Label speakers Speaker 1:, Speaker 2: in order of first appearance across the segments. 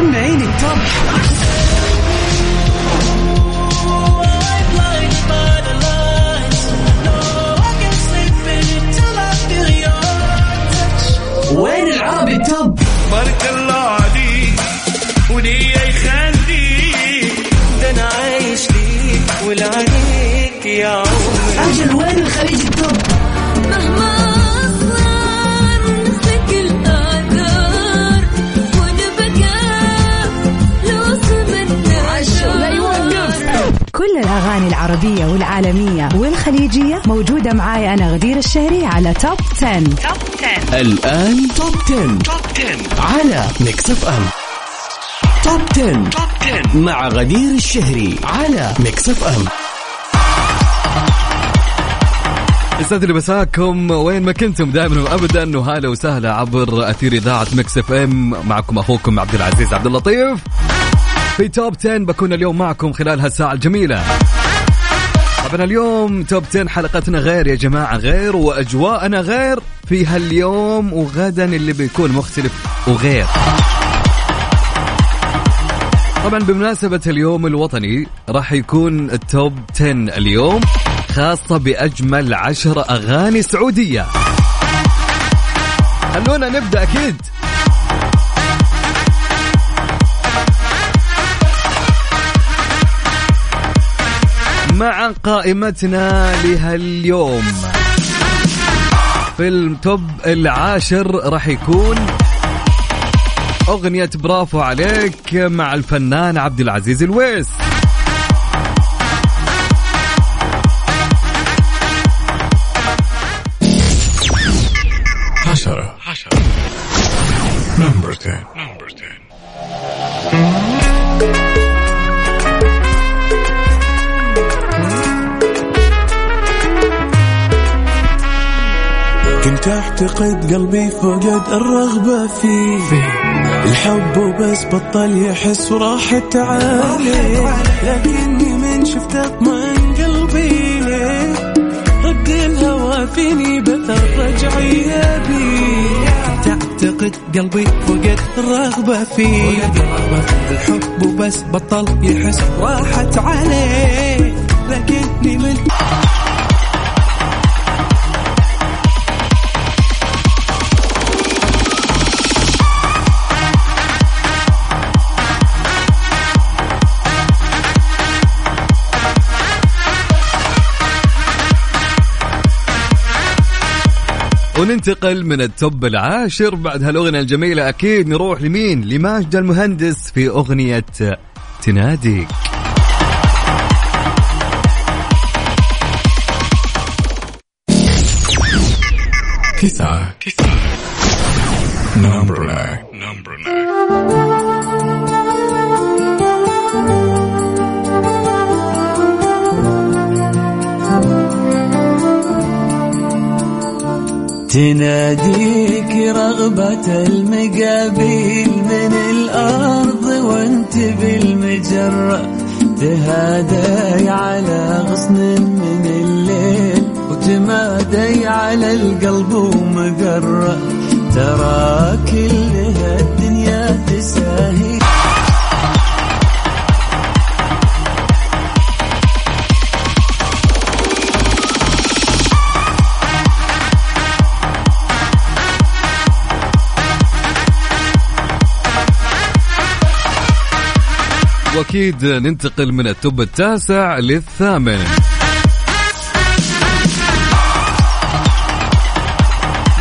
Speaker 1: سمعيني التوب وين
Speaker 2: العربية والعالمية والخليجية. موجودة معاي أنا غدير الشهري على top 10.
Speaker 3: الآن top 10. top 10 على ميكس اف ام top 10. top 10 مع غدير الشهري على ميكس اف ام
Speaker 4: يسعد لي مساكم. وين ما كنتم دائما وابدا وهلا وسهلا عبر أثير إذاعة مكس اف ام معكم أخوكم عبد العزيز عبد اللطيف. في توب 10 بكون اليوم معكم خلال هالساعة الجميلة. طبعا اليوم توب 10 حلقتنا غير يا جماعة غير وأجواءنا غير في هاليوم وغدا اللي بيكون مختلف وغير. طبعا بمناسبة اليوم الوطني راح يكون التوب 10 اليوم خاصة بأجمل عشر أغاني سعودية. خلونا نبدأ أكيد. مع قائمتنا لهاليوم. في ال top العاشر راح يكون. أغنية برافو عليك مع الفنان عبد العزيز الويس.
Speaker 5: عشرة. number 10 number 10
Speaker 6: كنت اعتقد قلبي فقد الرغبة فيه. الحب وبس بطل يحس وراحت عليه لكني من شفت أطمئن قلبي. رد الهوى فيني بثر رجعية بيه كنت اعتقد قلبي فقد الرغبة فيه. الحب وبس بطل يحس راحت عليه
Speaker 4: وننتقل من التوب العاشر بعد هالأغنية الجميلة. أكيد نروح لمين؟ لماجد المهندس في أغنية تناديك.
Speaker 5: تسعة تسعة نمبر
Speaker 6: تناديك رغبة المقابيل من الأرض وأنت بالمجرة تهادي على غصن من الليل وتمادي على القلب ومقرة ترى كل هالدنيا تساهي
Speaker 4: وأكيد ننتقل من التوب التاسع للثامن.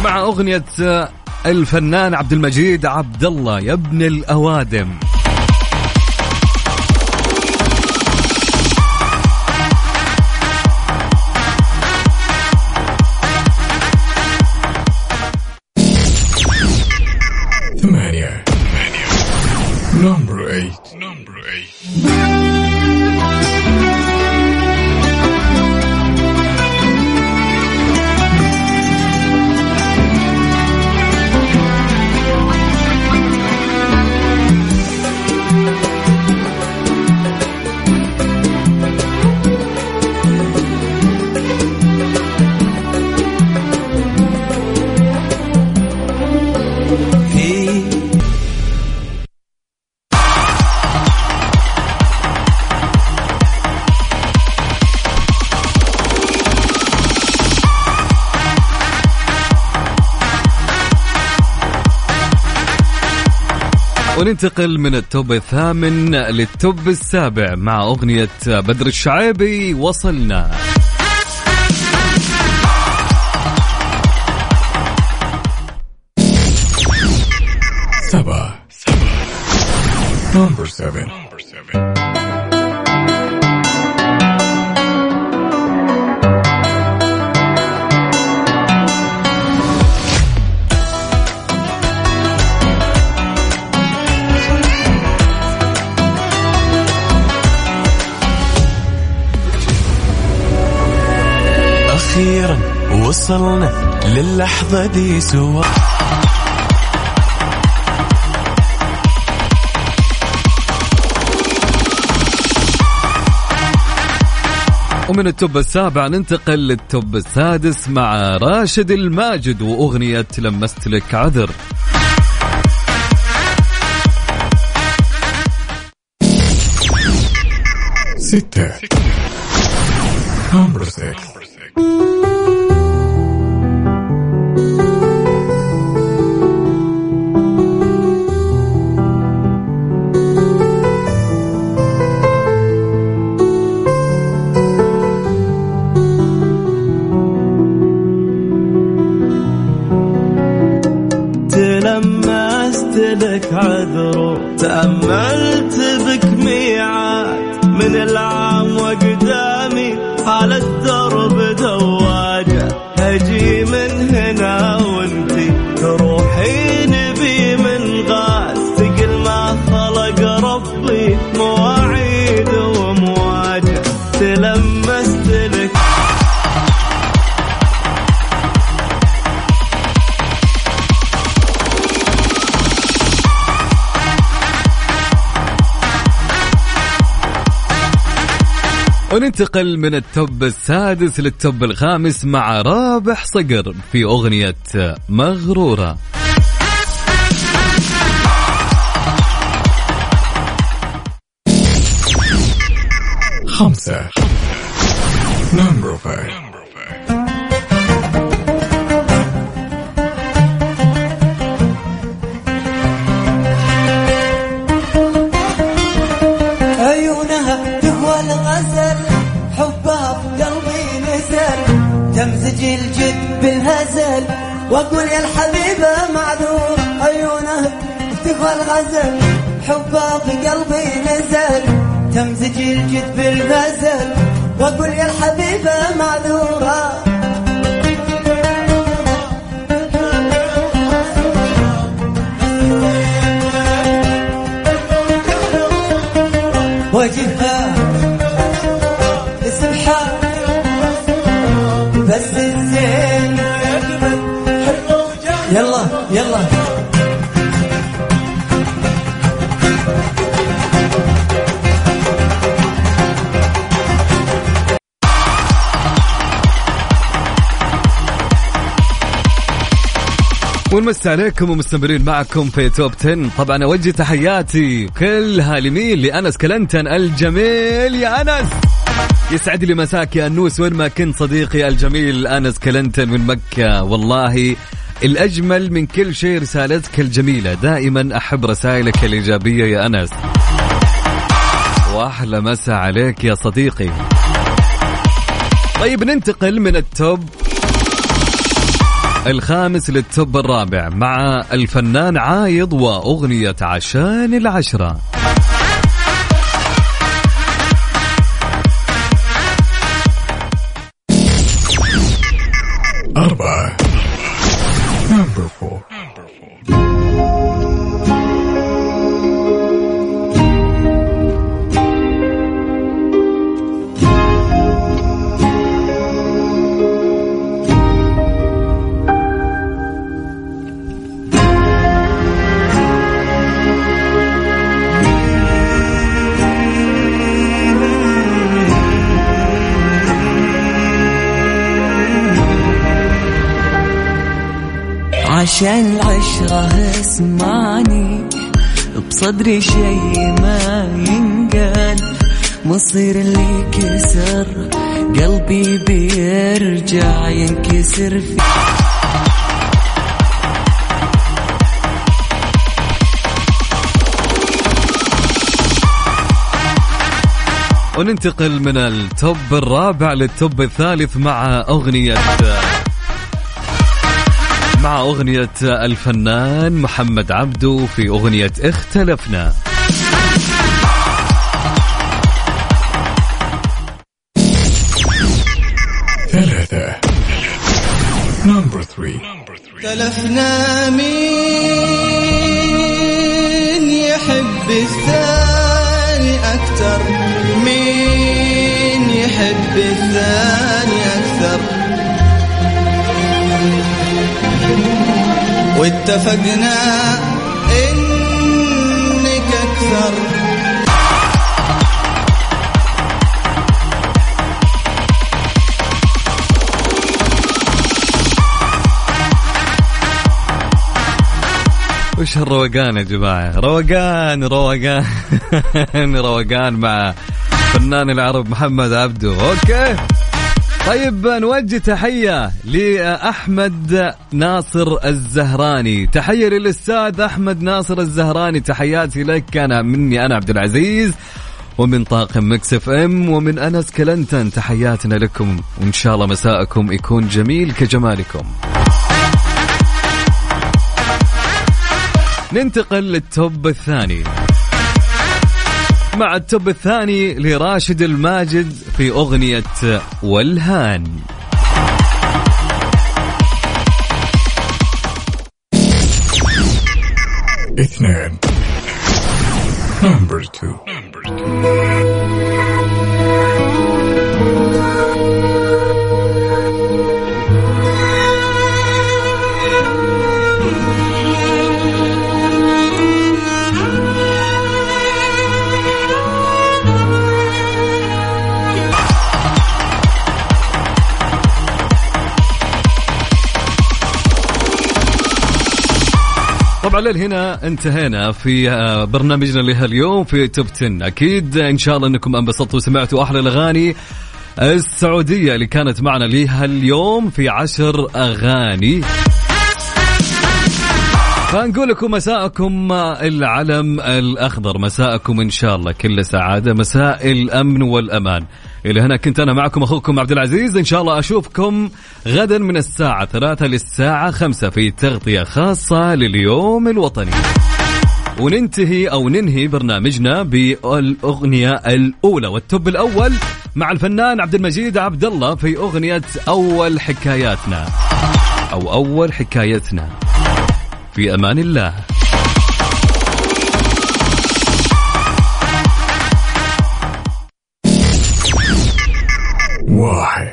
Speaker 4: مع أغنية الفنان عبد المجيد عبد الله يا ابن
Speaker 6: الأوادم.
Speaker 4: وننتقل من التوب الثامن للتوب السابع مع أغنية بدر الشعيبي وصلنا
Speaker 5: سبعة Number seven. Number seven.
Speaker 6: وصلنا للحظة دي سوا.
Speaker 4: ومن ال top السابع ننتقل لل top السادس مع راشد الماجد وأغنية لمست لك عذر.
Speaker 5: ستة. Number
Speaker 6: تأملت بك ميعاد من العام وقدامي على الدرب دواجة. أجي
Speaker 4: وننتقل من التوب السادس للتوب الخامس مع رابح صقر في أغنية مغرورة
Speaker 5: خمسة five.
Speaker 7: بالهزل واقول يا الحبيبة معذور عيونها تهوى الغزل حبها في قلبي نزل تمزج الجد بالغزل واقول يا الحبيبة معذورة
Speaker 4: ونمسي عليكم ومستمرين معكم في توب 10 طبعا أوجه تحياتي كلها لمين لأنس كلنتن الجميل. يا أنس! يسعد لي مساك يا أنوس. وين ما كنت صديقي الجميل أنس كلنتن من مكة. والله الأجمل من كل شيء رسالتك الجميلة. دائما أحب رسائلك الإيجابية يا أنس. وأحلى مسا عليك يا صديقي. طيب ننتقل من التوب الخامس للتوب الرابع مع الفنان عايض وأغنية عشان العشرة.
Speaker 6: عشان العشرة اسمعني. بصدري شي ما ينقال. مصير اللي كسر قلبي بيرجع ينكسر في
Speaker 4: وننتقل من ال top الرابع لل top الثالث مع أغنية مع أغنية الفنان محمد عبدو في أغنية اختلفنا.
Speaker 5: ثلاثة. Number three.
Speaker 7: اختلفنا مين يحب الثاني أكثر مين يحب الثاني؟ واتفقنا إنك أكثر.
Speaker 4: وش هالروقان يا جماعة؟ روقان روقان روقان مع فنان العرب محمد عبدو أوكي. طيب نوجه تحية لأحمد ناصر الزهراني. تحية للأستاذ أحمد ناصر الزهراني. تحياتي لك أنا مني أنا عبد العزيز ومن طاقم مكس إف إم ومن أنس كلنتن. تحياتنا لكم وإن شاء الله مساءكم يكون جميل كجمالكم. ننتقل لل top الثاني. نسمع ال top الثاني لراشد الماجد في أغنية والهان
Speaker 5: اثنان. نمبر 2
Speaker 4: طبعا لهنا انتهينا في آه، برنامجنا لهاليوم في توب 10 أكيد إن شاء الله إنكم انبسطتوا وسمعتوا أحلى الأغاني السعودية اللي كانت معنا لها اليوم في عشر أغاني. فنقول لكم مساءكم العلم الأخضر مساءكم إن شاء الله كل سعادة مساء الأمن والأمان. إلى هنا كنت أنا معكم أخوكم عبد العزيز. إن شاء الله أشوفكم غدا من الساعة ثلاثة للساعة خمسة في تغطية خاصة لليوم الوطني. وننتهي أو ننهي برنامجنا بالاغنيه الأولى والتوب الأول مع الفنان عبد المجيد عبد الله في أغنية أول حكاياتنا. أو أول حكايتنا. في أمان الله.
Speaker 5: 我。